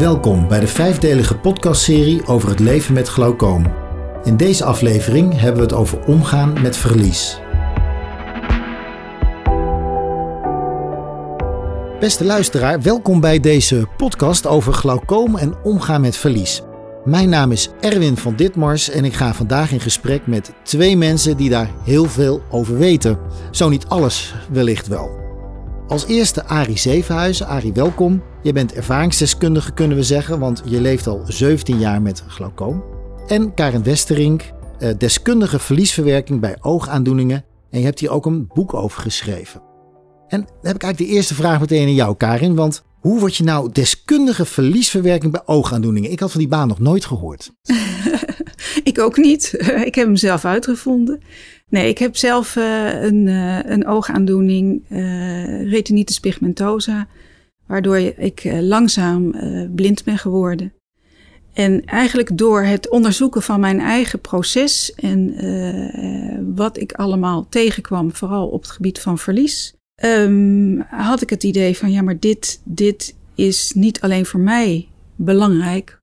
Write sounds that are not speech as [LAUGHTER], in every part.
Welkom bij de vijfdelige podcastserie over het leven met glaucoom. In deze aflevering hebben we het over omgaan met verlies. Beste luisteraar, welkom bij deze podcast over glaucoom en omgaan met verlies. Mijn naam is Erwin van Ditmars en ik ga vandaag in gesprek met twee mensen die daar heel veel over weten. Zo niet alles, wellicht wel. Als eerste Arie Zevenhuizen. Arie, welkom. Je bent ervaringsdeskundige, kunnen we zeggen, want je leeft al 17 jaar met glaucoom. En Karen Westerink, eh, deskundige verliesverwerking bij oogaandoeningen. En je hebt hier ook een boek over geschreven. En dan heb ik eigenlijk de eerste vraag meteen aan jou, Karin. Want hoe word je nou deskundige verliesverwerking bij oogaandoeningen? Ik had van die baan nog nooit gehoord. [LAUGHS] ik ook niet. [LAUGHS] ik heb hem zelf uitgevonden. Nee, ik heb zelf uh, een, uh, een oogaandoening, uh, retinitis pigmentosa, waardoor ik langzaam blind ben geworden. En eigenlijk door het onderzoeken van mijn eigen proces en wat ik allemaal tegenkwam, vooral op het gebied van verlies, um, had ik het idee van ja, maar dit, dit is niet alleen voor mij belangrijk,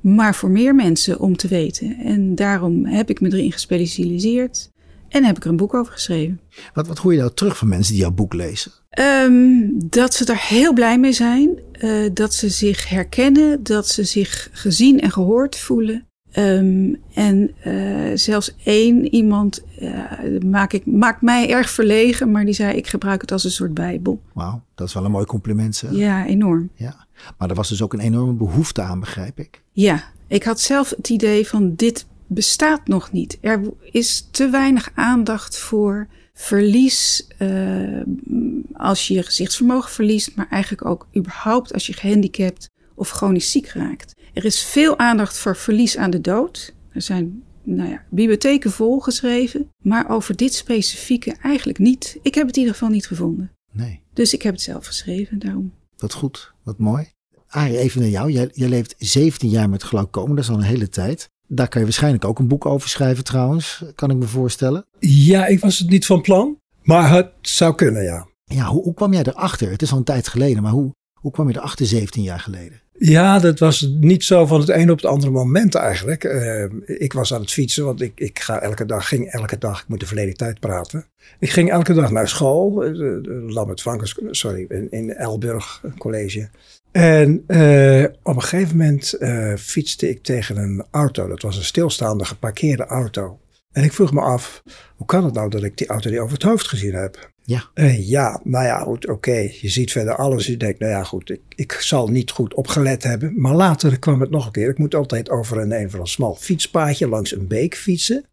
maar voor meer mensen om te weten. En daarom heb ik me erin gespecialiseerd. En heb ik er een boek over geschreven. Wat, wat hoor je nou terug van mensen die jouw boek lezen? Um, dat ze er heel blij mee zijn. Uh, dat ze zich herkennen. Dat ze zich gezien en gehoord voelen. Um, en uh, zelfs één iemand uh, maak ik, maakt mij erg verlegen, maar die zei: Ik gebruik het als een soort Bijbel. Wauw, dat is wel een mooi compliment. Zeg. Ja, enorm. Ja, maar er was dus ook een enorme behoefte aan, begrijp ik. Ja, ik had zelf het idee van: dit bestaat nog niet. Er is te weinig aandacht voor verlies uh, als je je gezichtsvermogen verliest, maar eigenlijk ook überhaupt als je gehandicapt of chronisch ziek raakt. Er is veel aandacht voor verlies aan de dood. Er zijn nou ja, bibliotheken volgeschreven, maar over dit specifieke eigenlijk niet. Ik heb het in ieder geval niet gevonden. Nee. Dus ik heb het zelf geschreven, daarom. Wat goed, wat mooi. Arie, even naar jou. Jij, jij leeft 17 jaar met glaucoom, dat is al een hele tijd. Daar kan je waarschijnlijk ook een boek over schrijven trouwens, kan ik me voorstellen. Ja, ik was het niet van plan, maar het zou kunnen, ja. Ja, hoe, hoe kwam jij erachter? Het is al een tijd geleden, maar hoe, hoe kwam je erachter 17 jaar geleden? Ja, dat was niet zo van het een op het andere moment eigenlijk. Uh, ik was aan het fietsen, want ik, ik ga elke dag, ging elke dag, ik moet de verleden tijd praten. Ik ging elke dag naar school, uh, Lambert Frankers, sorry, in, in Elburg college. En uh, op een gegeven moment uh, fietste ik tegen een auto. Dat was een stilstaande geparkeerde auto. En ik vroeg me af, hoe kan het nou dat ik die auto niet over het hoofd gezien heb? Ja. Uh, ja, nou ja, goed, oké. Je ziet verder alles. Je denkt, nou ja, goed, ik, ik zal niet goed opgelet hebben. Maar later kwam het nog een keer. Ik moet altijd over een, een van een smal fietspaadje langs een beek fietsen.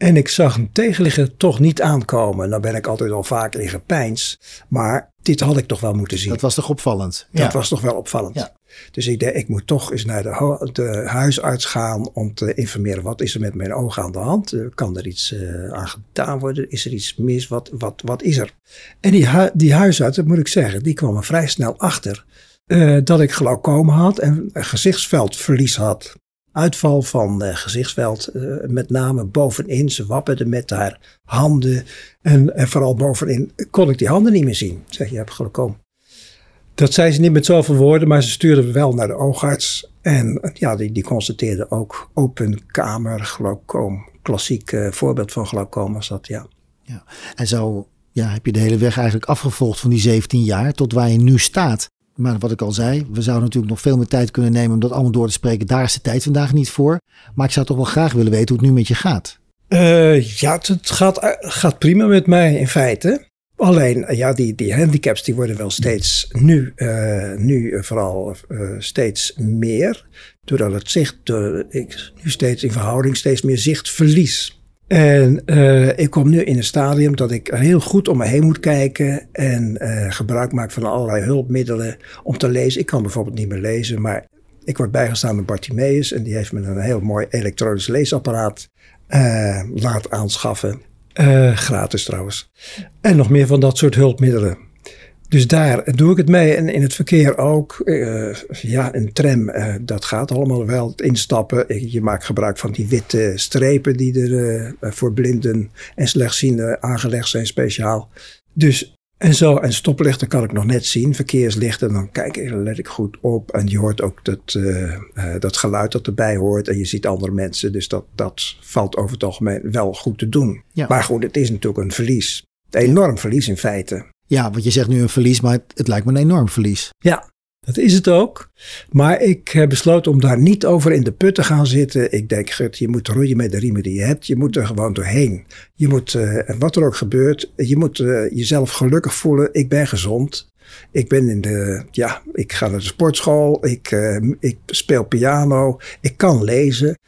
En ik zag een tegenligger toch niet aankomen. Dan ben ik altijd al vaak in gepeins. Maar dit had ik toch wel moeten zien. Dat was toch opvallend? Dat ja. was toch wel opvallend. Ja. Dus ik denk, ik moet toch eens naar de, de, huisarts gaan om te informeren. Wat is er met mijn ogen aan de hand? Kan er iets uh, aan gedaan worden? Is er iets mis? Wat, wat, wat is er? En die, die huisarts, dat moet ik zeggen, die kwam er vrij snel achter. Uh, dat ik glaucoom had en een gezichtsveldverlies had uitval van uh, gezichtsveld, uh, met name bovenin. Ze wapperde met haar handen en, en, vooral bovenin kon ik die handen niet meer zien. Zeg, je hebt glaucoom. Dat zei ze niet met zoveel woorden, maar ze stuurde wel naar de oogarts. En ja, die, die constateerde ook open kamer glaucoom. Klassiek uh, voorbeeld van glaucoom was dat, ja. ja. En zo ja, heb je de hele weg eigenlijk afgevolgd van die 17 jaar tot waar je nu staat. Maar wat ik al zei, we zouden natuurlijk nog veel meer tijd kunnen nemen om dat allemaal door te spreken. Daar is de tijd vandaag niet voor. Maar ik zou toch wel graag willen weten hoe het nu met je gaat. Uh, ja, het gaat, gaat prima met mij in feite. Alleen, ja, die, die handicaps die worden wel steeds nu, nu vooral steeds meer. Doordat het zicht, ik nu steeds in verhouding steeds meer zicht verlies. En uh, ik kom nu in een stadium dat ik heel goed om me heen moet kijken en uh, gebruik maak van allerlei hulpmiddelen om te lezen. Ik kan bijvoorbeeld niet meer lezen, maar ik word bijgestaan door Bartimeus en die heeft me een heel mooi elektronisch leesapparaat uh, laten aanschaffen. gratis trouwens. En nog meer van dat soort hulpmiddelen. Dus daar doe ik het mee. En in het verkeer ook. Uh, ja, een tram, uh, dat gaat allemaal wel. Het instappen. Je maakt gebruik van die witte strepen die er uh, voor blinden en slechtzienden aangelegd zijn speciaal. Dus En zo, en stoplichten kan ik nog net zien, verkeerslichten, dan kijk ik, let ik goed op. En je hoort ook dat, uh, dat geluid dat erbij hoort en je ziet andere mensen. Dus dat, dat valt over het algemeen wel goed te doen. Ja. Maar goed, het is natuurlijk een verlies. Een enorm verlies in feite. Ja, want je zegt nu een verlies, maar het, lijkt me een enorm verlies. Ja, dat is het ook. Maar ik heb besloten om daar niet over in de put te gaan zitten. Ik denk, gut, je moet roeien met de riemen die je hebt. Je moet er gewoon doorheen. Je moet, uh, wat er ook gebeurt, je moet uh, jezelf gelukkig voelen. Ik ben gezond. Ik ben in de, ja, ik ga naar de sportschool. Ik, uh, ik speel piano. Ik kan lezen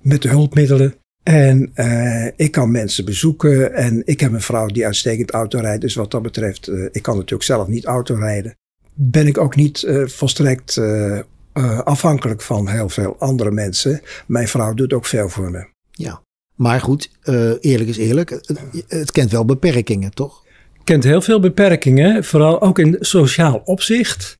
met de hulpmiddelen. En uh, ik kan mensen bezoeken. En ik heb een vrouw die uitstekend auto rijdt. Dus wat dat betreft, uh, ik kan natuurlijk zelf niet auto rijden ben ik ook niet uh, volstrekt uh, uh, afhankelijk van heel veel andere mensen. Mijn vrouw doet ook veel voor me. Ja, maar goed, eerlijk is eerlijk. Het, het, kent wel beperkingen, toch? Het kent heel veel beperkingen, vooral ook in sociaal opzicht.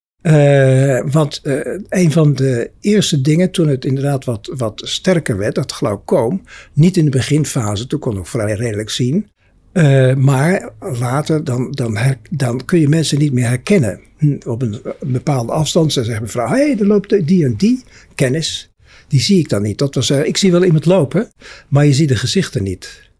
Want een van de eerste dingen toen het inderdaad wat, wat sterker werd, dat glaucoom, niet in de beginfase, toen kon ik vrij redelijk zien, uh, maar later dan, dan, dan kun je mensen niet meer herkennen. Hm, op een, bepaalde afstand. Ze zeggen mevrouw, hé, hey, er loopt die en die kennis. Die zie ik dan niet. Dat was, ik zie wel iemand lopen, maar je ziet de gezichten niet.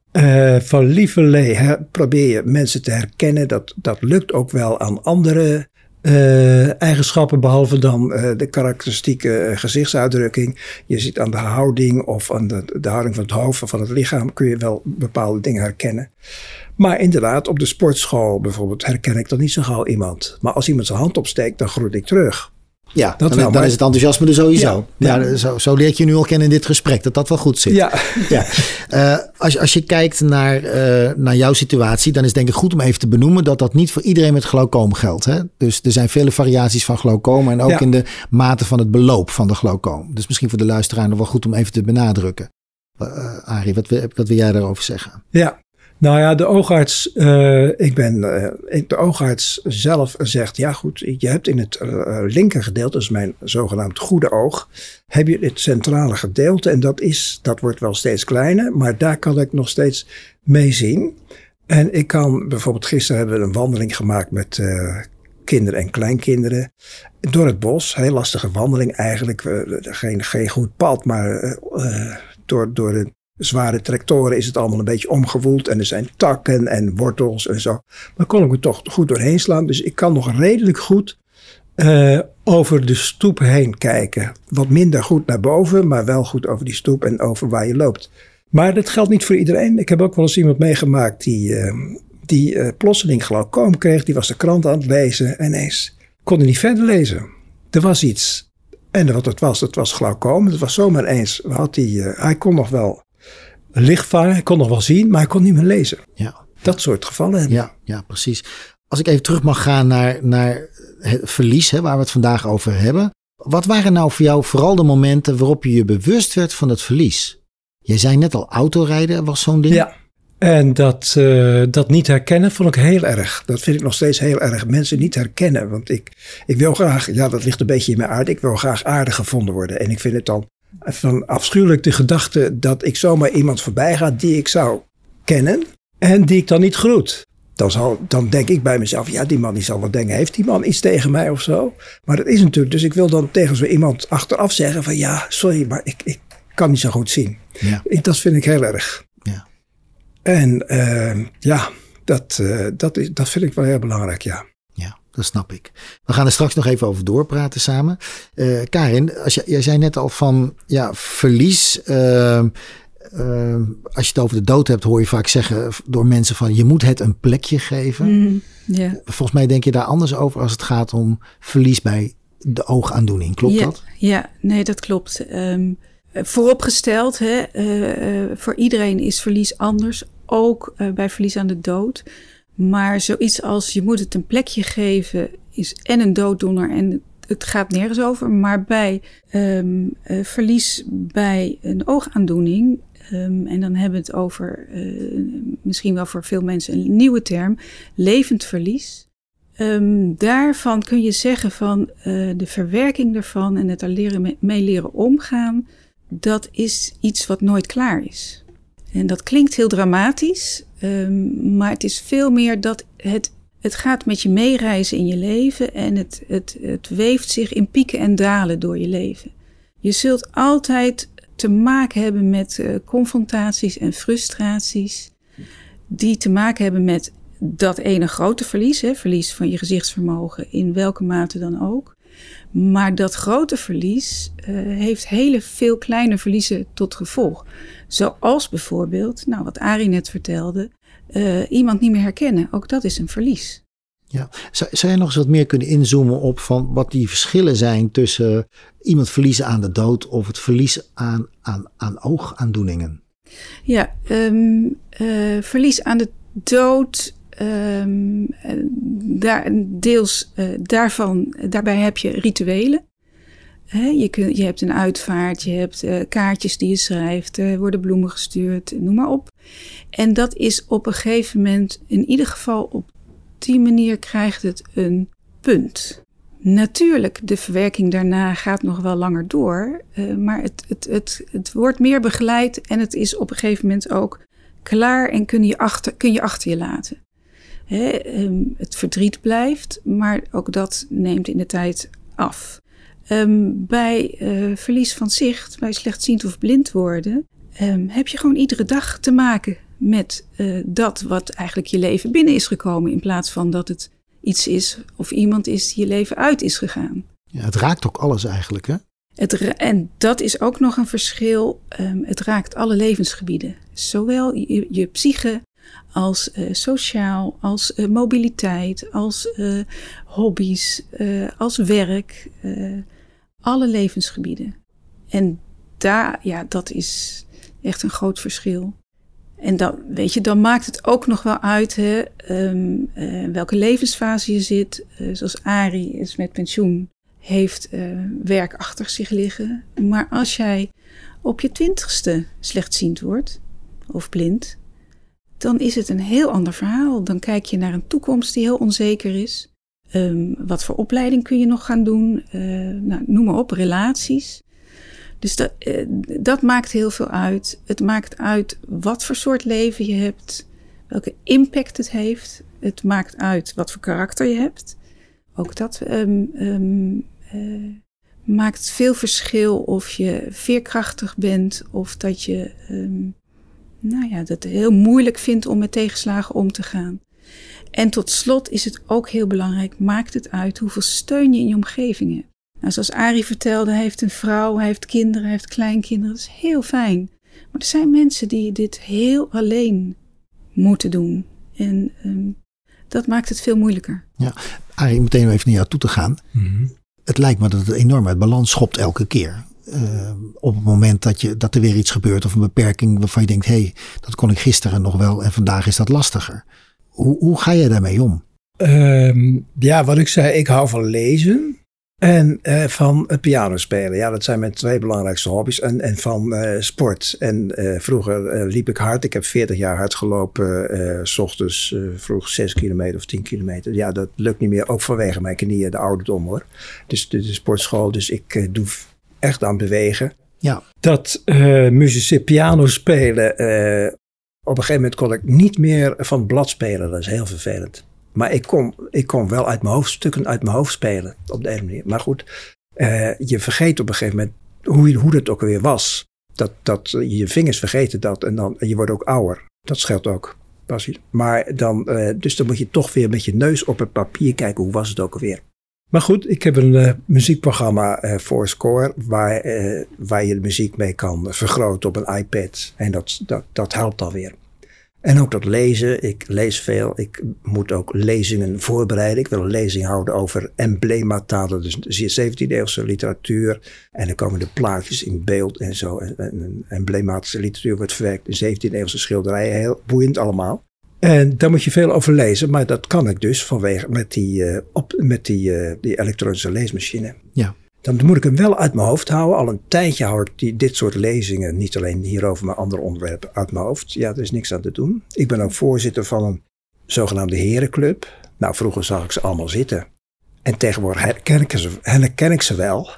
Van lieverlee probeer je mensen te herkennen. Dat, dat lukt ook wel aan andere uh, eigenschappen, behalve dan uh, de karakteristieke uh, gezichtsuitdrukking. Je ziet aan de houding of aan de, de houding van het hoofd of van het lichaam kun je wel bepaalde dingen herkennen. Maar inderdaad, op de sportschool bijvoorbeeld herken ik dan niet zo gauw iemand. Maar als iemand zijn hand opsteekt, dan groet ik terug. Ja, dat dan, wel, dan is het enthousiasme er sowieso. Ja, ja. zo, zo leert je nu al kennen in dit gesprek, dat dat wel goed zit. Ja. ja. Uh, als, als je kijkt naar, uh, naar jouw situatie, dan is het denk ik goed om even te benoemen dat dat niet voor iedereen met glaucoom geldt. Hè? Dus er zijn vele variaties van glaucoom en ook ja. in de mate van het beloop van de glaucoom. Dus misschien voor de luisteraar nog wel goed om even te benadrukken. Uh, Arie, wat, wat wil jij daarover zeggen? Ja, nou ja, de oogarts, uh, ik ben, uh, de oogarts zelf zegt, ja goed, je hebt in het uh, linker gedeelte, is mijn zogenaamd goede oog, heb je het centrale gedeelte en dat is, dat wordt wel steeds kleiner, maar daar kan ik nog steeds mee zien. En ik kan, bijvoorbeeld gisteren hebben we een wandeling gemaakt met kinderen en kleinkinderen door het bos. Heel lastige wandeling eigenlijk, geen, geen goed pad, maar door, door het zware tractoren is het allemaal een beetje omgewoeld. En er zijn takken en wortels en zo. Maar kon ik er toch goed doorheen slaan. Dus ik kan nog redelijk goed uh, over de stoep heen kijken. Wat minder goed naar boven, maar wel goed over die stoep en over waar je loopt. Maar dat geldt niet voor iedereen. Ik heb ook wel eens iemand meegemaakt die, uh, die uh, plotseling glaucoom kreeg. Die was de krant aan het lezen en ineens kon hij niet verder lezen. Er was iets. En wat het was, het was glaucoom. Het was zomaar eens. Had hij, hij kon nog wel lichtvaar. Hij kon nog wel zien, maar hij kon niet meer lezen. Ja. Dat soort gevallen. Ja, ja, precies. Als ik even terug mag gaan naar, naar het verlies, hè, waar we het vandaag over hebben. Wat waren nou voor jou vooral de momenten waarop je je bewust werd van het verlies? Jij zei net al, autorijden was zo'n ding. Ja, en dat, uh, dat niet herkennen vond ik heel erg. Dat vind ik nog steeds heel erg. Mensen niet herkennen. Want ik, ik wil graag, ja, dat ligt een beetje in mijn aard. Ik wil graag aardig gevonden worden. En ik vind het dan van afschuwelijk de gedachte dat ik zomaar iemand voorbij ga die ik zou kennen en die ik dan niet groet. Dan, zal, dan denk ik bij mezelf, ja, die man die zal wel denken, heeft die man iets tegen mij of zo? Maar dat is natuurlijk, dus ik wil dan tegen zo iemand achteraf zeggen van, ja, sorry, maar ik, ik kan niet zo goed zien. Ja. Dat vind ik heel erg. Ja. En uh, ja, dat, uh, dat, is, dat vind ik wel heel belangrijk, ja dat snap ik. We gaan er straks nog even over doorpraten samen. Uh, Karin, als je, jij zei net al van ja, verlies. Uh, uh, als je het over de dood hebt, hoor je vaak zeggen door mensen van je moet het een plekje geven. Mm, yeah. Volgens mij denk je daar anders over als het gaat om verlies bij de oogaandoening. Klopt ja, dat? Ja, nee, dat klopt. Um, vooropgesteld, hè, voor iedereen is verlies anders. Ook bij verlies aan de dood. Maar zoiets als je moet het een plekje geven is en een dooddoener en het gaat nergens over. Maar bij um, uh, verlies bij een oogaandoening, um, en dan hebben we het over uh, misschien wel voor veel mensen een nieuwe term, levend verlies. Um, daarvan kun je zeggen van uh, de verwerking ervan en het er leren mee leren omgaan, dat is iets wat nooit klaar is. En dat klinkt heel dramatisch, um, maar het is veel meer dat het Het gaat met je meereizen in je leven en het, het, het weeft zich in pieken en dalen door je leven. Je zult altijd te maken hebben met uh, confrontaties en frustraties die te maken hebben met dat ene grote verlies, hè, verlies van je gezichtsvermogen, in welke mate dan ook. Maar dat grote verlies uh, heeft hele veel kleine verliezen tot gevolg. Zoals bijvoorbeeld, nou wat Arie net vertelde, uh, iemand niet meer herkennen. Ook dat is een verlies. Ja. Zou, zou je nog eens wat meer kunnen inzoomen op van wat die verschillen zijn tussen iemand verliezen aan de dood of het verlies aan, aan, aan oogaandoeningen? Ja, um, uh, verlies aan de dood Um, daar, deels uh, daarvan, daarbij heb je rituelen. Je, je hebt een uitvaart, je hebt uh, kaartjes die je schrijft, er worden bloemen gestuurd, noem maar op. En dat is op een gegeven moment, in ieder geval op die manier krijgt het een punt. Natuurlijk, de verwerking daarna gaat nog wel langer door, maar het, het, het, het wordt meer begeleid en het is op een gegeven moment ook klaar en kun je achter, kun je, achter je laten. Ehm, het verdriet blijft, maar ook dat neemt in de tijd af. Ehm, bij uh, verlies van zicht, bij slechtziend of blind worden, um, heb je gewoon iedere dag te maken met uh, dat wat eigenlijk je leven binnen is gekomen, in plaats van dat het iets is of iemand is die je leven uit is gegaan. Ja, het raakt ook alles eigenlijk, hè? Het, en dat is ook nog een verschil. het raakt alle levensgebieden. Zowel je, je psyche als uh, sociaal, als uh, mobiliteit, als uh, hobby's, als werk, alle levensgebieden. En daar, ja, dat is echt een groot verschil. En dan, weet je, dan maakt het ook nog wel uit hè, um, welke levensfase je zit. zoals Ari is met pensioen, heeft werk achter zich liggen. Maar als jij op je twintigste slechtziend wordt of blind, dan is het een heel ander verhaal. Dan kijk je naar een toekomst die heel onzeker is. Um, wat voor opleiding kun je nog gaan doen? Uh, nou, noem maar op, relaties. Dus dat, uh, dat maakt heel veel uit. Het maakt uit wat voor soort leven je hebt, welke impact het heeft. Het maakt uit wat voor karakter je hebt. Ook dat um, um, uh, maakt veel verschil of je veerkrachtig bent of dat je nou ja, dat het heel moeilijk vindt om met tegenslagen om te gaan. En tot slot is het ook heel belangrijk, maakt het uit hoeveel steun je in je omgeving hebt. Nou, zoals Arie vertelde, hij heeft een vrouw, hij heeft kinderen, hij heeft kleinkinderen. Dat is heel fijn. Maar er zijn mensen die dit heel alleen moeten doen. En um, dat maakt het veel moeilijker. Ja, Arie, meteen even naar jou toe te gaan. Mm -hmm. Het lijkt me dat het enorm uit balans schopt elke keer. Uh, op het moment dat, je, dat er weer iets gebeurt of een beperking waarvan je denkt, hé, hey, dat kon ik gisteren nog wel en vandaag is dat lastiger. Hoe, hoe ga je daarmee om? Um, ja, wat ik zei, ik hou van lezen en uh, van het piano spelen. Ja, dat zijn mijn twee belangrijkste hobby's. En, en van uh, sport. En vroeger liep ik hard. Ik heb 40 jaar hard gelopen. s ochtends vroeg 6 kilometer of 10 kilometer. Ja, dat lukt niet meer. Ook vanwege mijn knieën, de ouderdom hoor. Dus de sportschool. Dus ik doe echt aan bewegen. Ja. Dat uh, muzici piano spelen, uh, op een gegeven moment kon ik niet meer van blad spelen. Dat is heel vervelend. Maar ik kon, ik kon wel uit mijn hoofd stukken uit mijn hoofd spelen op de ene manier. Maar goed, uh, je vergeet op een gegeven moment hoe, hoe dat ook weer was. Dat, dat je vingers vergeten dat en dan en je wordt ook ouder. Dat scheelt ook. Maar dan, dus dan moet je toch weer met je neus op het papier kijken. Hoe was het ook alweer? Maar goed, ik heb een uh, muziekprogramma uh, voor Score waar, uh, waar je muziek mee kan vergroten op een iPad. En dat, dat, dat helpt alweer. En ook dat lezen. Ik lees veel. Ik moet ook lezingen voorbereiden. Ik wil een lezing houden over emblemata, dus 17e-eeuwse literatuur. En dan komen de plaatjes in beeld en zo. En, en emblematische literatuur wordt verwerkt in 17e-eeuwse schilderijen. Heel boeiend allemaal. En daar moet je veel over lezen, maar dat kan ik dus vanwege met die, uh, op, met die, uh, die elektronische leesmachine. Ja. Dan moet ik hem wel uit mijn hoofd houden. Al een tijdje houd ik die, dit soort lezingen, niet alleen hierover, maar andere onderwerpen uit mijn hoofd. Ja, er is niks aan te doen. Ik ben ook voorzitter van een zogenaamde herenclub. Nou, vroeger zag ik ze allemaal zitten. En tegenwoordig herken ik ze, herken ik ze wel.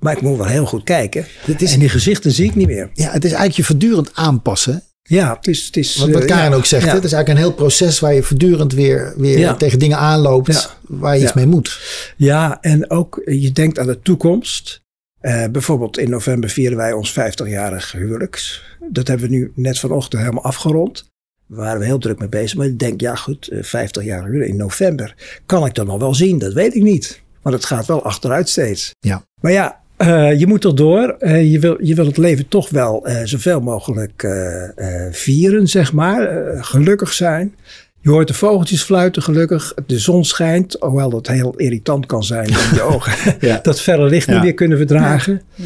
Maar ik moet wel heel goed kijken. Is, en die gezichten zie ik niet meer. Ja, het is eigenlijk je voortdurend aanpassen Ja, het is... Het is wat, wat eh, Karen ja, ook zegt, ja. het is eigenlijk een heel proces waar je voortdurend weer, weer Ja. tegen dingen aanloopt waar je iets mee moet. Ja, en ook eh, je denkt aan de toekomst. Eh, bijvoorbeeld in november vieren wij ons 50-jarig huwelijks. Dat hebben we nu net vanochtend helemaal afgerond. Daar waren we heel druk mee bezig. Maar ik denk, ja goed, eh, 50 jaar huwelijk in november. Kan ik dat nog wel zien? Dat weet ik niet. Want het gaat wel achteruit steeds. Ja. Maar ja, eh, je moet toch door. Eh, je, wil, je wil het leven toch wel eh, zoveel mogelijk eh, eh, vieren, zeg maar. Eh, gelukkig zijn. Je hoort de vogeltjes fluiten, gelukkig. De zon schijnt, hoewel dat heel irritant kan zijn in je [LAUGHS] ogen. Ja. Dat verre licht niet Ja. meer kunnen verdragen. Ja.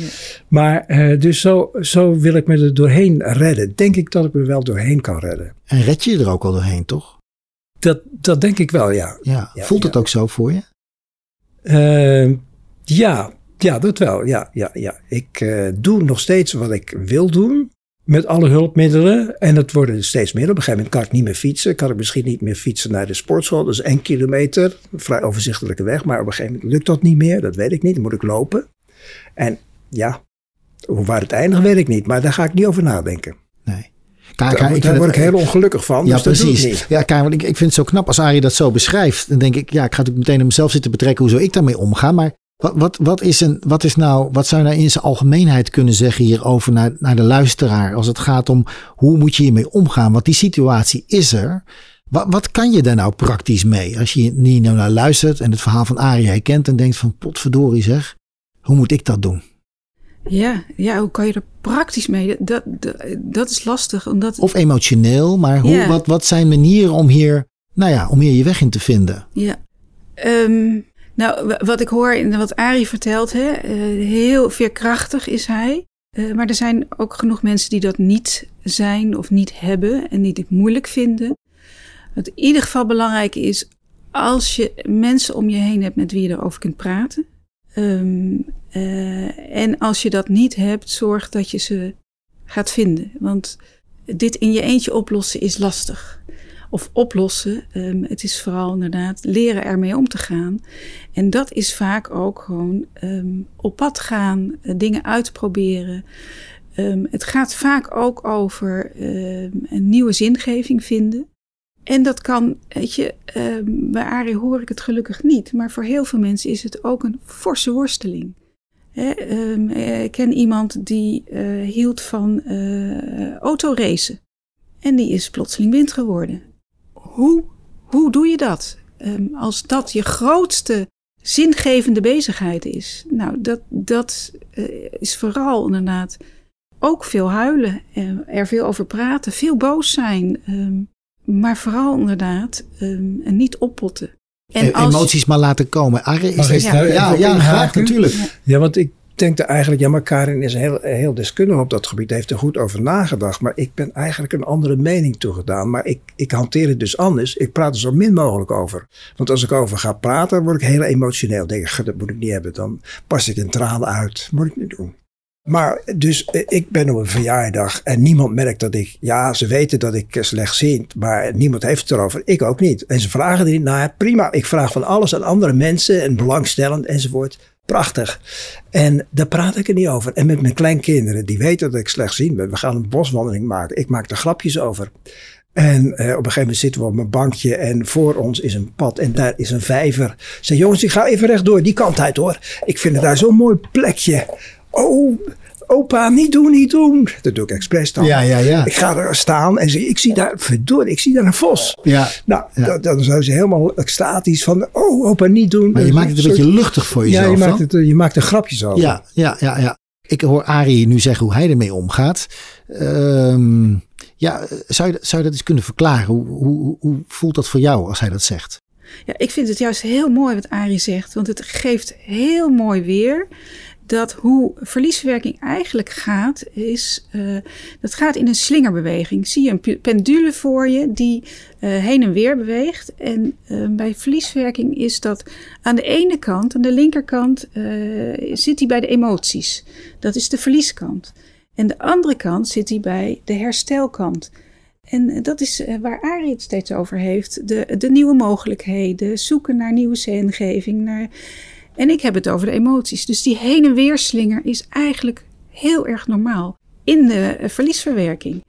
Maar eh, dus zo, zo wil ik me er doorheen redden. Denk ik dat ik me wel doorheen kan redden. En red je je er ook al doorheen, toch? Dat, dat denk ik wel, ja. Ja. Ja, Voelt het ook zo voor je? Ja, ja, dat wel. Ja, ja, ja. Ik eh, doe nog steeds wat ik wil doen. Met alle hulpmiddelen. En het worden er steeds meer. Op een gegeven moment kan ik niet meer fietsen. Kan ik misschien niet meer fietsen naar de sportschool. Dat is één kilometer. Een vrij overzichtelijke weg. Maar op een gegeven moment lukt dat niet meer. Dat weet ik niet. Dan moet ik lopen. En ja, hoe waar het eindigt weet ik niet. Maar daar ga ik niet over nadenken. Nee. Daar, ik daar word ik heel ongelukkig van. Ja, dus dat doe ik precies. niet. Ja, want ik, ik vind het zo knap als Arie dat zo beschrijft. Dan denk ik, ja, ik ga natuurlijk meteen naar mezelf zitten betrekken hoe zou ik daarmee omgaan. Maar wat, wat, wat, is een, wat is nou, wat zou je nou in zijn algemeenheid kunnen zeggen hierover naar, naar de luisteraar? Als het gaat om hoe moet je hiermee omgaan? Want die situatie is er. Wat, wat kan je daar nou praktisch mee? Als je hier nou naar luistert en het verhaal van Arie herkent en denkt van potverdorie zeg, hoe moet ik dat doen? Ja, ja, hoe kan je er praktisch mee? Dat, dat, dat is lastig, omdat Of emotioneel, maar hoe, Ja. wat, wat zijn manieren om hier, nou ja, om hier je weg in te vinden? Ja. Ehm, nou, wat ik hoor en wat Arie vertelt, hè, eh, heel veerkrachtig is hij. Eh, maar er zijn ook genoeg mensen die dat niet zijn of niet hebben en die dit moeilijk vinden. Wat in ieder geval belangrijk is, als je mensen om je heen hebt met wie je erover kunt praten. Ehm, eh, en als je dat niet hebt, zorg dat je ze gaat vinden. Want dit in je eentje oplossen is lastig of oplossen. Ehm, het is vooral inderdaad leren ermee om te gaan. En dat is vaak ook gewoon ehm, op pad gaan, eh, dingen uitproberen. Ehm, het gaat vaak ook over een nieuwe zingeving vinden. En dat kan, weet je, bij Arie hoor ik het gelukkig niet. Maar voor heel veel mensen is het ook een forse worsteling. Eh, ik ken iemand die eh, hield van eh autoracen. En die is plotseling blind geworden. Hoe, hoe doe je dat? Ehm, als dat je grootste zingevende bezigheid is. Nou, dat, dat eh, is vooral inderdaad ook veel huilen. eh, er veel over praten, veel boos zijn. ehm, maar vooral inderdaad ehm, en niet oppotten. En E- als- emoties maar laten komen. Arie, is Mag ik ja, ja, graag natuurlijk. Ja, want ik denk er eigenlijk, ja, maar Karin is heel, heel deskundig op dat gebied, heeft er goed over nagedacht. Maar ik ben eigenlijk een andere mening toegedaan. Maar ik, ik hanteer het dus anders. Ik praat er zo min mogelijk over. Want als ik over ga praten, word ik heel emotioneel. Denk ik, "Gut, dat moet ik niet hebben. Dan pas ik in tranen uit. Moet ik niet doen. Maar dus eh, ik ben op een verjaardag en niemand merkt dat ik, ja, ze weten dat ik eh, slechtziend, maar niemand heeft het erover. Ik ook niet. En ze vragen er niet naar. Prima, ik vraag van alles aan andere mensen en belangstellend enzovoort. Prachtig. En daar praat ik er niet over. En met mijn kleinkinderen, die weten dat ik slechtziend ben. We gaan een boswandeling maken. Ik maak er grapjes over. En eh, op een gegeven moment zitten we op een bankje en voor ons is een pad en daar is een vijver. Ik jongens, ik ga even rechtdoor, die kant uit hoor. Ik vind het daar zo'n mooi plekje. Oh, opa, niet doen, niet doen. Dat doe ik expres dan. Ja, ja, ja. Ik ga er staan en zeg, ik zie daar, verdorie, ik zie daar een vos. ja. Nou, Ja. dan, zijn ze helemaal extatisch van, oh, opa, niet doen. Maar je maakt het een beetje luchtig voor jezelf. Ja, je maakt, het, eh, je maakt er grapjes over. ja, ja, ja, ja. Ik hoor Arie nu zeggen hoe hij ermee omgaat. Ehm, ja, zou je, zou je dat eens kunnen verklaren? Hoe, hoe, hoe voelt dat voor jou als hij dat zegt? Ja, ik vind het juist heel mooi wat Arie zegt, want het geeft heel mooi weer dat hoe verliesverwerking eigenlijk gaat, is eh, dat gaat in een slingerbeweging. Zie je een pendule voor je die eh, heen en weer beweegt. En eh, bij verliesverwerking is dat aan de ene kant, aan de linkerkant, zit hij bij de emoties. Dat is de verlieskant. En de andere kant zit hij bij de herstelkant. En dat is waar Arie het steeds over heeft. De, de nieuwe mogelijkheden, zoeken naar nieuwe zingeving. Naar... En ik heb het over de emoties. Dus die heen en weer slinger is eigenlijk heel erg normaal in de eh, verliesverwerking.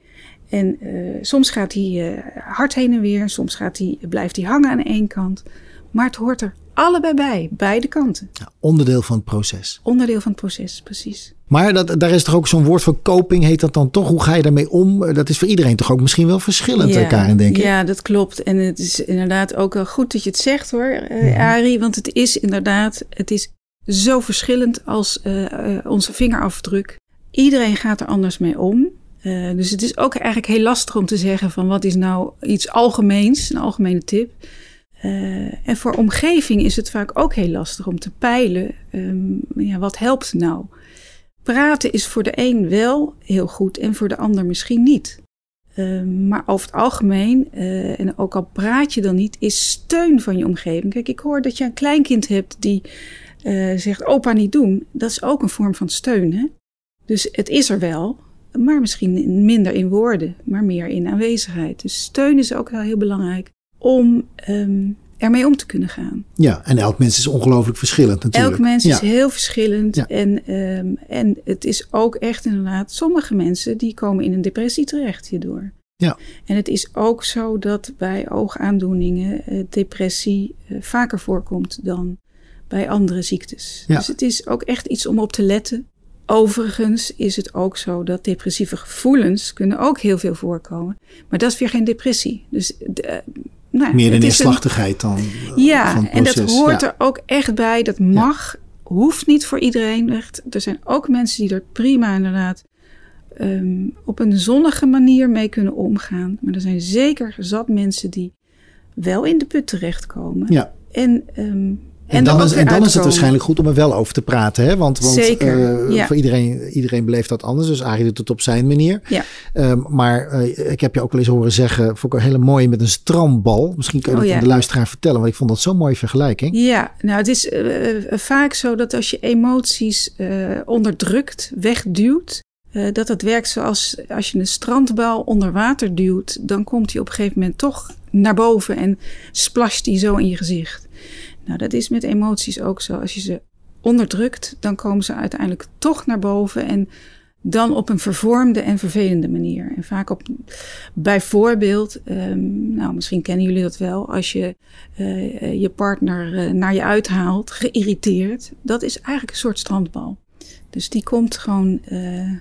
En uh, soms gaat hij uh, hard heen en weer, soms gaat hij, blijft hij hangen aan één kant. Maar het hoort er allebei bij, beide kanten. Ja, onderdeel van het proces. Onderdeel van het proces, precies. Maar dat, daar is toch ook zo'n woord voor coping, heet dat dan toch? Hoe ga je daarmee om? Dat is voor iedereen toch ook misschien wel verschillend, ja, Karin, denk ik. Ja, dat klopt. En het is inderdaad ook wel goed dat je het zegt hoor, uh, Arie. Want het is inderdaad, het is zo verschillend als onze vingerafdruk. Iedereen gaat er anders mee om. Uh, dus het is ook eigenlijk heel lastig om te zeggen van wat is nou iets algemeens, een algemene tip. Uh, en voor omgeving is het vaak ook heel lastig om te peilen, um, ja, wat helpt nou? Praten is voor de een wel heel goed en voor de ander misschien niet. Uh, maar over het algemeen, uh, en ook al praat je dan niet, is steun van je omgeving. Kijk, ik hoor dat je een kleinkind hebt die zegt opa niet doen. Dat is ook een vorm van steun. Dus het is er wel, maar misschien minder in woorden, maar meer in aanwezigheid. Dus steun is ook wel heel belangrijk om um, ermee om te kunnen gaan. Ja, en elk mens is ongelooflijk verschillend natuurlijk. Elk mens ja. is heel verschillend. Ja. En, um, en het is ook echt inderdaad, sommige mensen die komen in een depressie terecht hierdoor. Ja. En het is ook zo dat bij oogaandoeningen uh, depressie uh, vaker voorkomt dan bij andere ziektes. Ja. Dus het is ook echt iets om op te letten. Overigens is het ook zo dat depressieve gevoelens kunnen ook heel veel voorkomen. Maar dat is weer geen depressie. Dus de, nou, Meer de neerslachtigheid dan. Ja, van en dat hoort ja. er ook echt bij. Dat mag, hoeft niet voor iedereen. Echt. Er zijn ook mensen die er prima inderdaad um, op een zonnige manier mee kunnen omgaan. Maar er zijn zeker zat mensen die wel in de put terechtkomen. Ja. En um, en, en, dan, is, en dan is het waarschijnlijk goed om er wel over te praten. Hè? Want, want Zeker, uh, ja. voor iedereen, iedereen beleeft dat anders. Dus Arie doet het op zijn manier. Ja. Um, maar uh, ik heb je ook wel eens horen zeggen, vond ik een hele mooie met een strandbal. Misschien kun je Oh, dat ja. aan de luisteraar vertellen, want ik vond dat zo'n mooie vergelijking. Ja, nou het is uh, vaak zo dat als je emoties onderdrukt, wegduwt, dat het werkt zoals als je een strandbal onder water duwt, dan komt hij op een gegeven moment toch naar boven en splasht die zo in je gezicht. Nou, dat is met emoties ook zo. Als je ze onderdrukt, dan komen ze uiteindelijk toch naar boven en dan op een vervormde en vervelende manier. En vaak op, bijvoorbeeld, um, nou misschien kennen jullie dat wel, als je uh, je partner uh, naar je uithaalt, geïrriteerd, dat is eigenlijk een soort strandbal. Dus die komt gewoon, uh,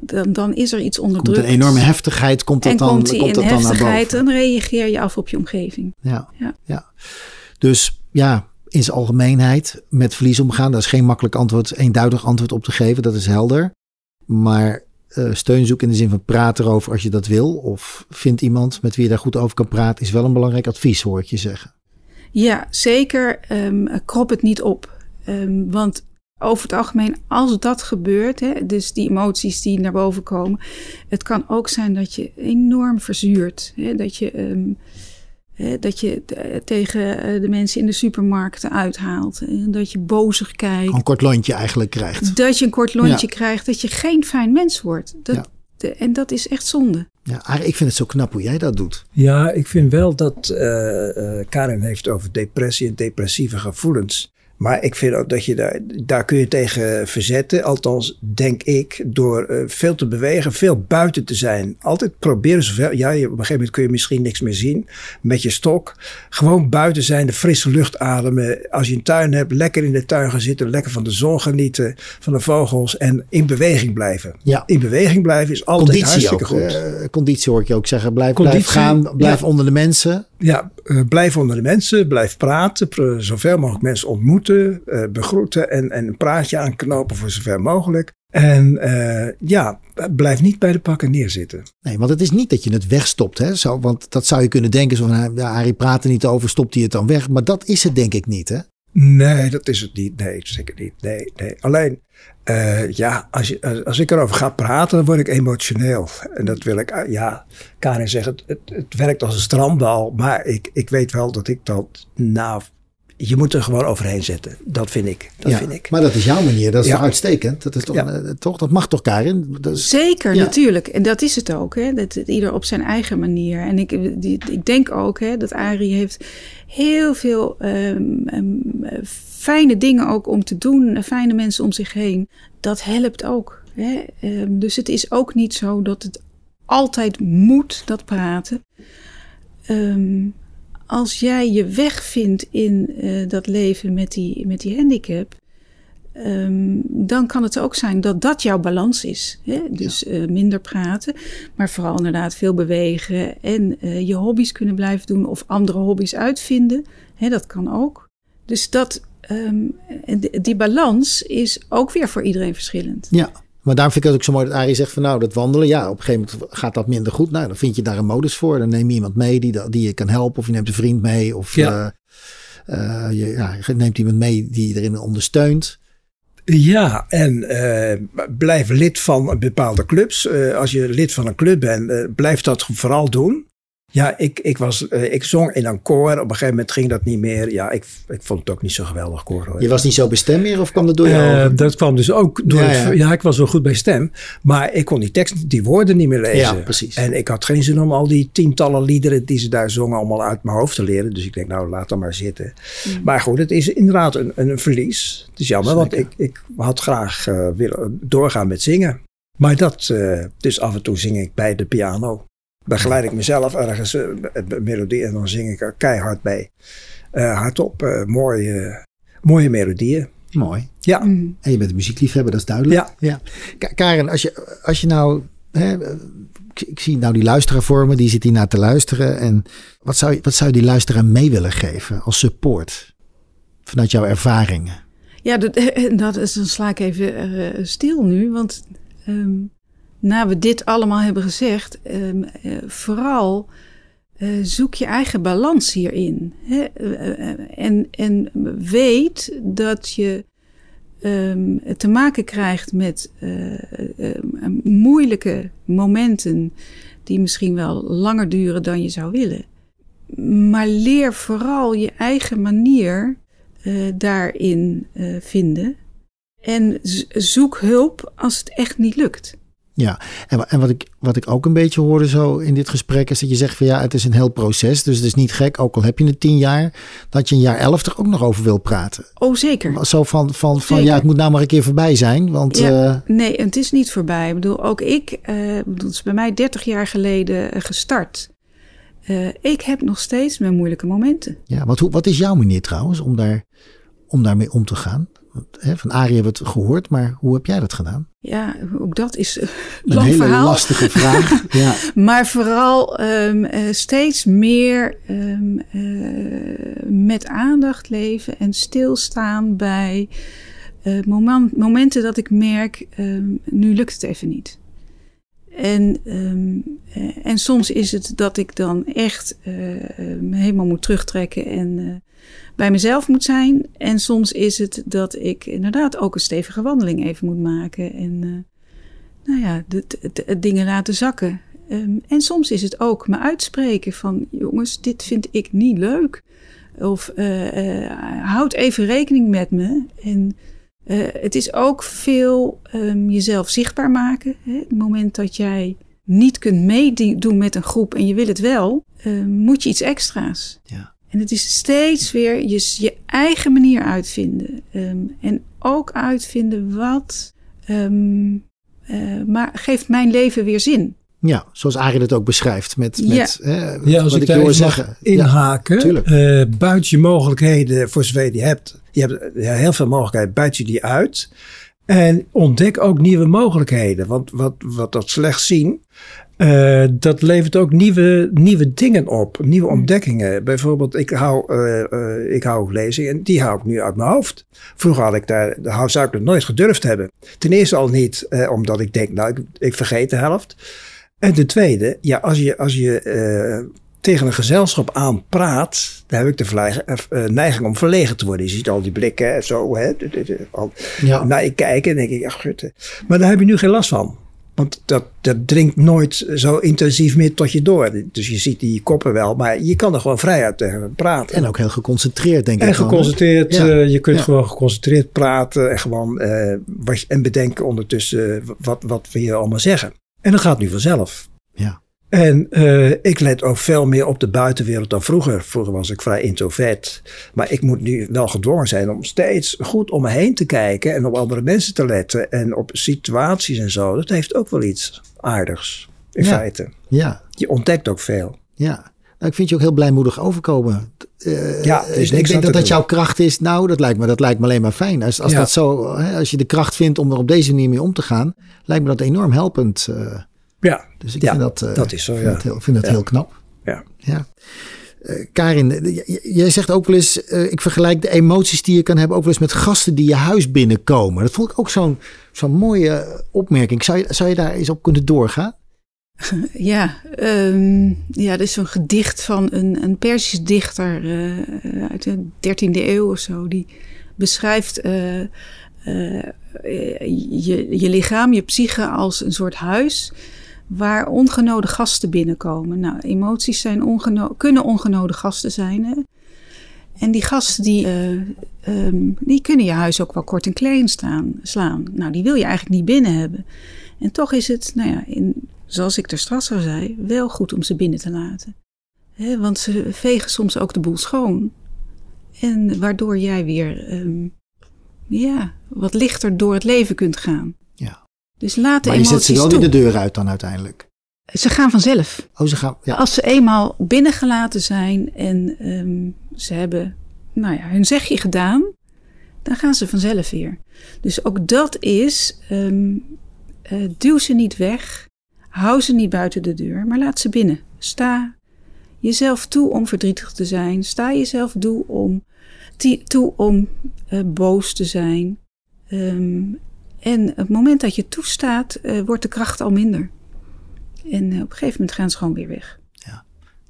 dan, dan is er iets onderdrukt. Komt een enorme heftigheid, komt dat en dan, komt die komt in dat naar heftigheid, boven. dan reageer je af op je omgeving. Ja, ja. ja. Dus ja, in zijn algemeenheid met verlies omgaan. Daar is geen makkelijk antwoord, eenduidig antwoord op te geven. Dat is helder. Maar uh, steun zoeken in de zin van praten erover als je dat wil. Of vindt iemand met wie je daar goed over kan praten. Is wel een belangrijk advies, hoor ik je zeggen. Ja, zeker. Um, krop het niet op. Um, want over het algemeen, als dat gebeurt, hè, dus die emoties die naar boven komen. Het kan ook zijn dat je enorm verzuurt. Hè, dat je... Um, dat je tegen de mensen in de supermarkten uithaalt. Dat je bozig kijkt. Een kort lontje eigenlijk krijgt. Dat je een kort lontje ja. krijgt. Dat je geen fijn mens wordt. Dat, ja. de, en dat is echt zonde. Ja, ik vind het zo knap hoe jij dat doet. Ja, ik vind wel dat uh, uh, Karin heeft over depressie en depressieve gevoelens. Maar ik vind ook dat je daar, daar kun je tegen verzetten. Althans, denk ik, door uh, veel te bewegen, veel buiten te zijn. Altijd proberen zoveel. Ja, op een gegeven moment kun je misschien niks meer zien met je stok. Gewoon buiten zijn, de frisse lucht ademen. Als je een tuin hebt, lekker in de tuin gaan zitten, lekker van de zon genieten, van de vogels en in beweging blijven. Ja. In beweging blijven is altijd conditie hartstikke ook, goed. Uh, conditie hoor ik je ook zeggen. Blijf, Conditie, blijf gaan, blijf ja. onder de mensen. Ja, uh, blijf onder de mensen, blijf praten, pr zoveel mogelijk mensen ontmoeten, uh, begroeten en, en een praatje aanknopen voor zover mogelijk. En uh, ja, blijf niet bij de pakken neerzitten. Nee, want het is niet dat je het wegstopt. Hè? Zo, want dat zou je kunnen denken. Zo van, ja, Arie praat er niet over, stopt hij het dan weg. Maar dat is het denk ik niet, hè? Nee, dat is het niet. Nee, zeker niet. Nee, nee. Alleen, uh, ja, als, je, als ik erover ga praten, dan word ik emotioneel. En dat wil ik, uh, ja, Karin zegt, het, het, het werkt als een strandbal. Maar ik, ik weet wel dat ik dat, nou, je moet er gewoon overheen zetten. Dat vind ik. Dat ja, vind ik. Maar dat is jouw manier. Dat is Ja. toch uitstekend? Dat, is toch, Ja. uh, toch, dat mag toch, Karin? Dat is, Zeker, Ja. natuurlijk. En dat is het ook. Hè? Dat, dat ieder op zijn eigen manier. En ik, die, ik denk ook hè, dat Arie heeft heel veel um, um, fijne dingen ook om te doen. Fijne mensen om zich heen. Dat helpt ook. Hè? Um, dus het is ook niet zo dat het altijd moet, dat praten. Ehm, als jij je weg vindt in uh, dat leven met die, met die handicap, um, dan kan het ook zijn dat dat jouw balans is. Hè? Dus ja. uh, minder praten, maar vooral inderdaad veel bewegen en uh, je hobby's kunnen blijven doen of andere hobby's uitvinden. Hè, dat kan ook. Dus dat, um, die balans is ook weer voor iedereen verschillend. Ja. Maar daarom vind ik het ook zo mooi dat Arie zegt van nou, dat wandelen, ja, op een gegeven moment gaat dat minder goed. Nou, dan vind je daar een modus voor. Dan neem je iemand mee die, die je kan helpen. Of je neemt een vriend mee. Of ja. Uh, uh, je, ja, je neemt iemand mee die je erin ondersteunt. Ja, en uh, blijf lid van bepaalde clubs. als je lid van een club bent, blijf dat vooral doen. Ja, ik, ik, was, uh, ik zong in een koor. Op een gegeven moment ging dat niet meer. Ja, ik, ik vond het ook niet zo geweldig koor. Hoor. Je was niet zo bij stem meer of kwam dat door jou? Uh, dat kwam dus ook door ja, ja. Het, ja, ik was wel goed bij stem. Maar ik kon die tekst, die woorden niet meer lezen. Ja, precies. En ik had geen zin om al die tientallen liederen die ze daar zongen allemaal uit mijn hoofd te leren. Dus ik denk, nou, laat dat maar zitten. Mm. Maar goed, het is inderdaad een, een verlies. Het is jammer, Zeker. want ik, ik had graag uh, willen doorgaan met zingen. Maar dat, dus af en toe zing ik bij de piano begeleid ik mezelf ergens uh, met melodie en dan zing ik er keihard bij. Uh, hardop, uh, mooie, mooie melodieën. Mooi. Ja. Mm. En je bent een muziekliefhebber, dat is duidelijk. Ja. ja. Karen, als je, als je nou... Hè, ik, ik, zie nou die luisteraar voor me, die zit hier naar te luisteren. En wat zou, je, wat zou je die luisteraar mee willen geven als support? Vanuit jouw ervaringen. Ja, dat, [LAUGHS] dat is, dan sla ik even stil nu, want... Um, nou we dit allemaal hebben gezegd, um, uh, vooral uh, zoek je eigen balans hierin. Hè? Uh, en, en weet dat je um, te maken krijgt met moeilijke momenten die misschien wel langer duren dan je zou willen. Maar leer vooral je eigen manier daarin vinden. En zoek hulp als het echt niet lukt. Ja, en, en wat, ik, wat ik ook een beetje hoorde zo in dit gesprek is dat je zegt van ja, het is een heel proces. Dus het is niet gek, ook al heb je het tien jaar, dat je een jaar elf er ook nog over wil praten. Oh, zeker. Zo van, van, van ja, het moet nou maar een keer voorbij zijn. Want, ja, uh... Nee, het is niet voorbij. Ik bedoel, ook ik, uh, het is bij mij 30 jaar geleden gestart. Uh, ik heb nog steeds mijn moeilijke momenten. Ja, wat, wat is jouw manier trouwens om, daar, om daarmee om te gaan? Van Arie hebben we het gehoord, maar hoe heb jij dat gedaan? Ja, ook dat is een lang hele verhaal. lastige vraag. [LAUGHS] ja. Maar vooral um, uh, steeds meer um, uh, met aandacht leven en stilstaan bij uh, moment, momenten dat ik merk, um, nu lukt het even niet. En, en soms is het dat ik dan echt me helemaal moet terugtrekken en bij mezelf moet zijn. En soms is het dat ik inderdaad ook een stevige wandeling even moet maken. En uh, nou ja, de, dingen laten zakken. Um, en soms is het ook me uitspreken van jongens, dit vind ik niet leuk. Of uh, uh, houd even rekening met me. En het is ook veel um, jezelf zichtbaar maken. Hè? Het moment dat jij niet kunt meedoen met een groep en je wil het wel, moet je iets extra's. Ja. En het is steeds weer je, je eigen manier uitvinden. Um, en ook uitvinden wat um, uh, maar geeft mijn leven weer zin. Ja, zoals Arie het ook beschrijft. Met, met ja. Eh, ja, als wat ik, ik hoor zeggen. Inhaken. Ja, uh, buiten je mogelijkheden, voor zover je die hebt. Je hebt ja, heel veel mogelijkheden, buiten je die uit. En ontdek ook nieuwe mogelijkheden. Want wat, wat dat slecht zien, uh, dat levert ook nieuwe, nieuwe dingen op, nieuwe hmm. ontdekkingen. Bijvoorbeeld, ik hou, uh, uh, ik hou lezingen en die hou ik nu uit mijn hoofd. Vroeger had ik daar, zou ik het nooit gedurfd hebben. Ten eerste al niet, omdat ik denk, nou, ik, ik, vergeet de helft. En ten tweede, ja, als je, als je tegen een gezelschap aan praat, dan heb ik de neiging om verlegen te worden. Je ziet al die blikken en zo, hè, al, ja. naar je kijken en denk ik, ach, gutte. Maar daar heb je nu geen last van. Want dat, dat dringt nooit zo intensief meer tot je door. Dus je ziet die koppen wel, maar je kan er gewoon vrij uit tegen praten. En ook heel geconcentreerd, denk en ik. En geconcentreerd, ja. uh, je kunt ja. gewoon geconcentreerd praten en gewoon uh, wat, en bedenken ondertussen wat, wat we hier allemaal zeggen. En dat gaat nu vanzelf. Ja. En uh, ik let ook veel meer op de buitenwereld dan vroeger. Vroeger was ik vrij introvert. Maar ik moet nu wel gedwongen zijn om steeds goed om me heen te kijken. En op andere mensen te letten. En op situaties en zo. Dat heeft ook wel iets aardigs. in Ja. feite. Ja, Je ontdekt ook veel. ja. Nou, ik vind je ook heel blijmoedig overkomen. Eh, Ja, is ik, denk dat dat doen. jouw kracht is. Nou, dat lijkt me, dat lijkt me alleen maar fijn. Als, als, Ja. dat zo, hè, als je de kracht vindt om er op deze manier mee om te gaan, lijkt me dat enorm helpend. eh. Ja, dus ik Ja, vind dat, eh, dat is zo, vind ja. dat heel, vind dat Ja. heel knap. ja. Ja. Eh, Karin, eh, jij zegt ook wel eens, eh, ik vergelijk de emoties die je kan hebben ook wel eens met gasten die je huis binnenkomen. Dat vond ik ook zo'n zo'n mooie opmerking. Zou je, zou je daar eens op kunnen doorgaan? [LAUGHS] Ja, ehm, ja, er is zo'n gedicht van een, een Persisch dichter eh, uit de 13e eeuw of zo. Die beschrijft eh, eh, je, je lichaam, je psyche als een soort huis waar ongenode gasten binnenkomen. Nou, emoties zijn ongeno kunnen ongenode gasten zijn. Hè? En die gasten die, eh, ehm, die kunnen je huis ook wel kort en klein staan, slaan. Nou, die wil je eigenlijk niet binnen hebben. En toch is het, nou ja, in, zoals ik er straks al zei, wel goed om ze binnen te laten. Hè, want ze vegen soms ook de boel schoon. En waardoor jij weer ehm, ja, wat lichter door het leven kunt gaan. Dus laat de Maar je zet ze wel toe. weer de deur uit dan uiteindelijk. Ze gaan vanzelf. Oh, ze gaan. Ja. Als ze eenmaal binnengelaten zijn en ehm, ze hebben nou ja, hun zegje gedaan, dan gaan ze vanzelf weer. Dus ook dat is, ehm, eh, duw ze niet weg, hou ze niet buiten de deur, maar laat ze binnen. Sta jezelf toe om verdrietig te zijn. Sta jezelf toe om, toe om eh, boos te zijn. Ehm, en op het moment dat je toestaat, eh, wordt de kracht al minder. En eh, op een gegeven moment gaan ze gewoon weer weg.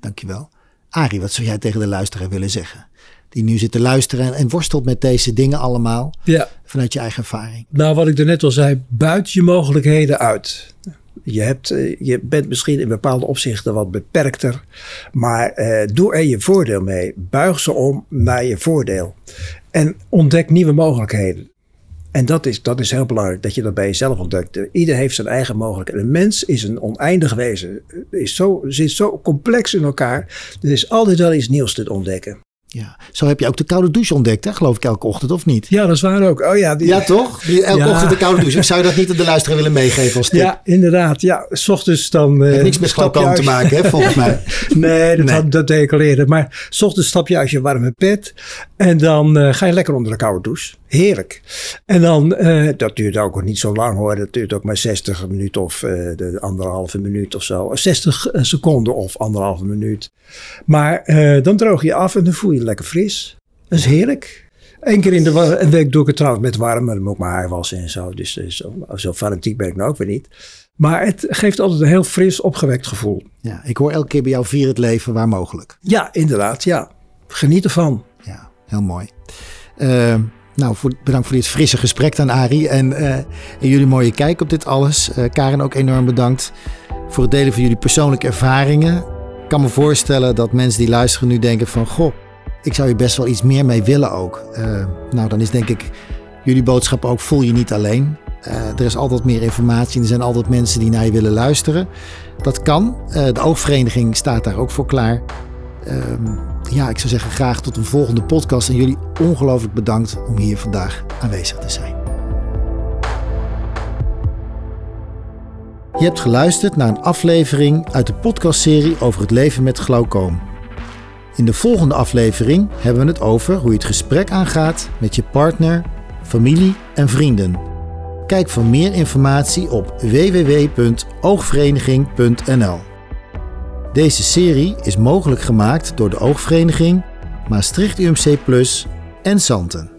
Dankjewel. Arie, wat zou jij tegen de luisteraar willen zeggen? Die nu zit te luisteren en, en worstelt met deze dingen allemaal ja. vanuit je eigen ervaring. Nou, wat ik er net al zei, buit je mogelijkheden uit. Je, hebt, eh, je bent misschien in bepaalde opzichten wat beperkter, maar eh, doe er je voordeel mee. Buig ze om naar je voordeel. En ontdek nieuwe mogelijkheden. En dat is, dat is heel belangrijk, dat je dat bij jezelf ontdekt. Ieder heeft zijn eigen mogelijkheden. Een mens is een oneindig wezen. Is zo, zit zo complex in elkaar. Er is altijd wel iets nieuws te ontdekken. Ja. Zo heb je ook de koude douche ontdekt, hè? geloof ik, elke ochtend of niet? Ja, dat is waar ook. Oh ja, die, Ja, toch? Elke Ja. ochtend de koude douche. Zou je dat niet aan de luisteraar willen meegeven als tip? ja inderdaad. Ja, s ochtends dan... Heeft niks met glaucoom te maken, hè, volgens mij. [LAUGHS] Nee, dat, Nee. Had, dat deed ik al eerder. Maar s ochtends stap je uit je warme bed. En dan eh, ga je lekker onder de koude douche. Heerlijk. En dan, eh, dat duurt ook niet zo lang hoor. Dat duurt ook maar 60 minuten of eh, de anderhalve minuut of zo. 60 seconden of anderhalve minuut. Maar eh, dan droog je af en dan voel je je lekker fris. Dat is heerlijk. Eén keer in de week doe ik het trouwens met warm. Maar dan moet ik mijn haar wassen en zo. Dus eh, zo, zo fanatiek ben ik nou ook weer niet. Maar het geeft altijd een heel fris, opgewekt gevoel. Ja, ik hoor elke keer bij jou vier het leven waar mogelijk. Ja, inderdaad. Ja. Geniet ervan. Ja, heel mooi. Eh, nou, voor, bedankt voor dit frisse gesprek dan, Arie. En, eh, en jullie mooie kijk op dit alles. Eh, Karen ook enorm bedankt voor het delen van jullie persoonlijke ervaringen. Ik kan me voorstellen dat mensen die luisteren nu denken van... Goh, ik zou hier best wel iets meer mee willen ook. Eh, nou, dan is denk ik jullie boodschap ook voel je niet alleen. Er is altijd meer informatie en er zijn altijd mensen die naar je willen luisteren. Dat kan. De oogvereniging staat daar ook voor klaar. Ja, ik zou zeggen graag tot een volgende podcast. En jullie ongelooflijk bedankt om hier vandaag aanwezig te zijn. Je hebt geluisterd naar een aflevering uit de podcastserie over het leven met glaucoom. In de volgende aflevering hebben we het over hoe je het gesprek aangaat met je partner, familie en vrienden. Kijk voor meer informatie op www.oogvereniging.nl. Deze serie is mogelijk gemaakt door de Oogvereniging, Maastricht UMC Plus en Santen.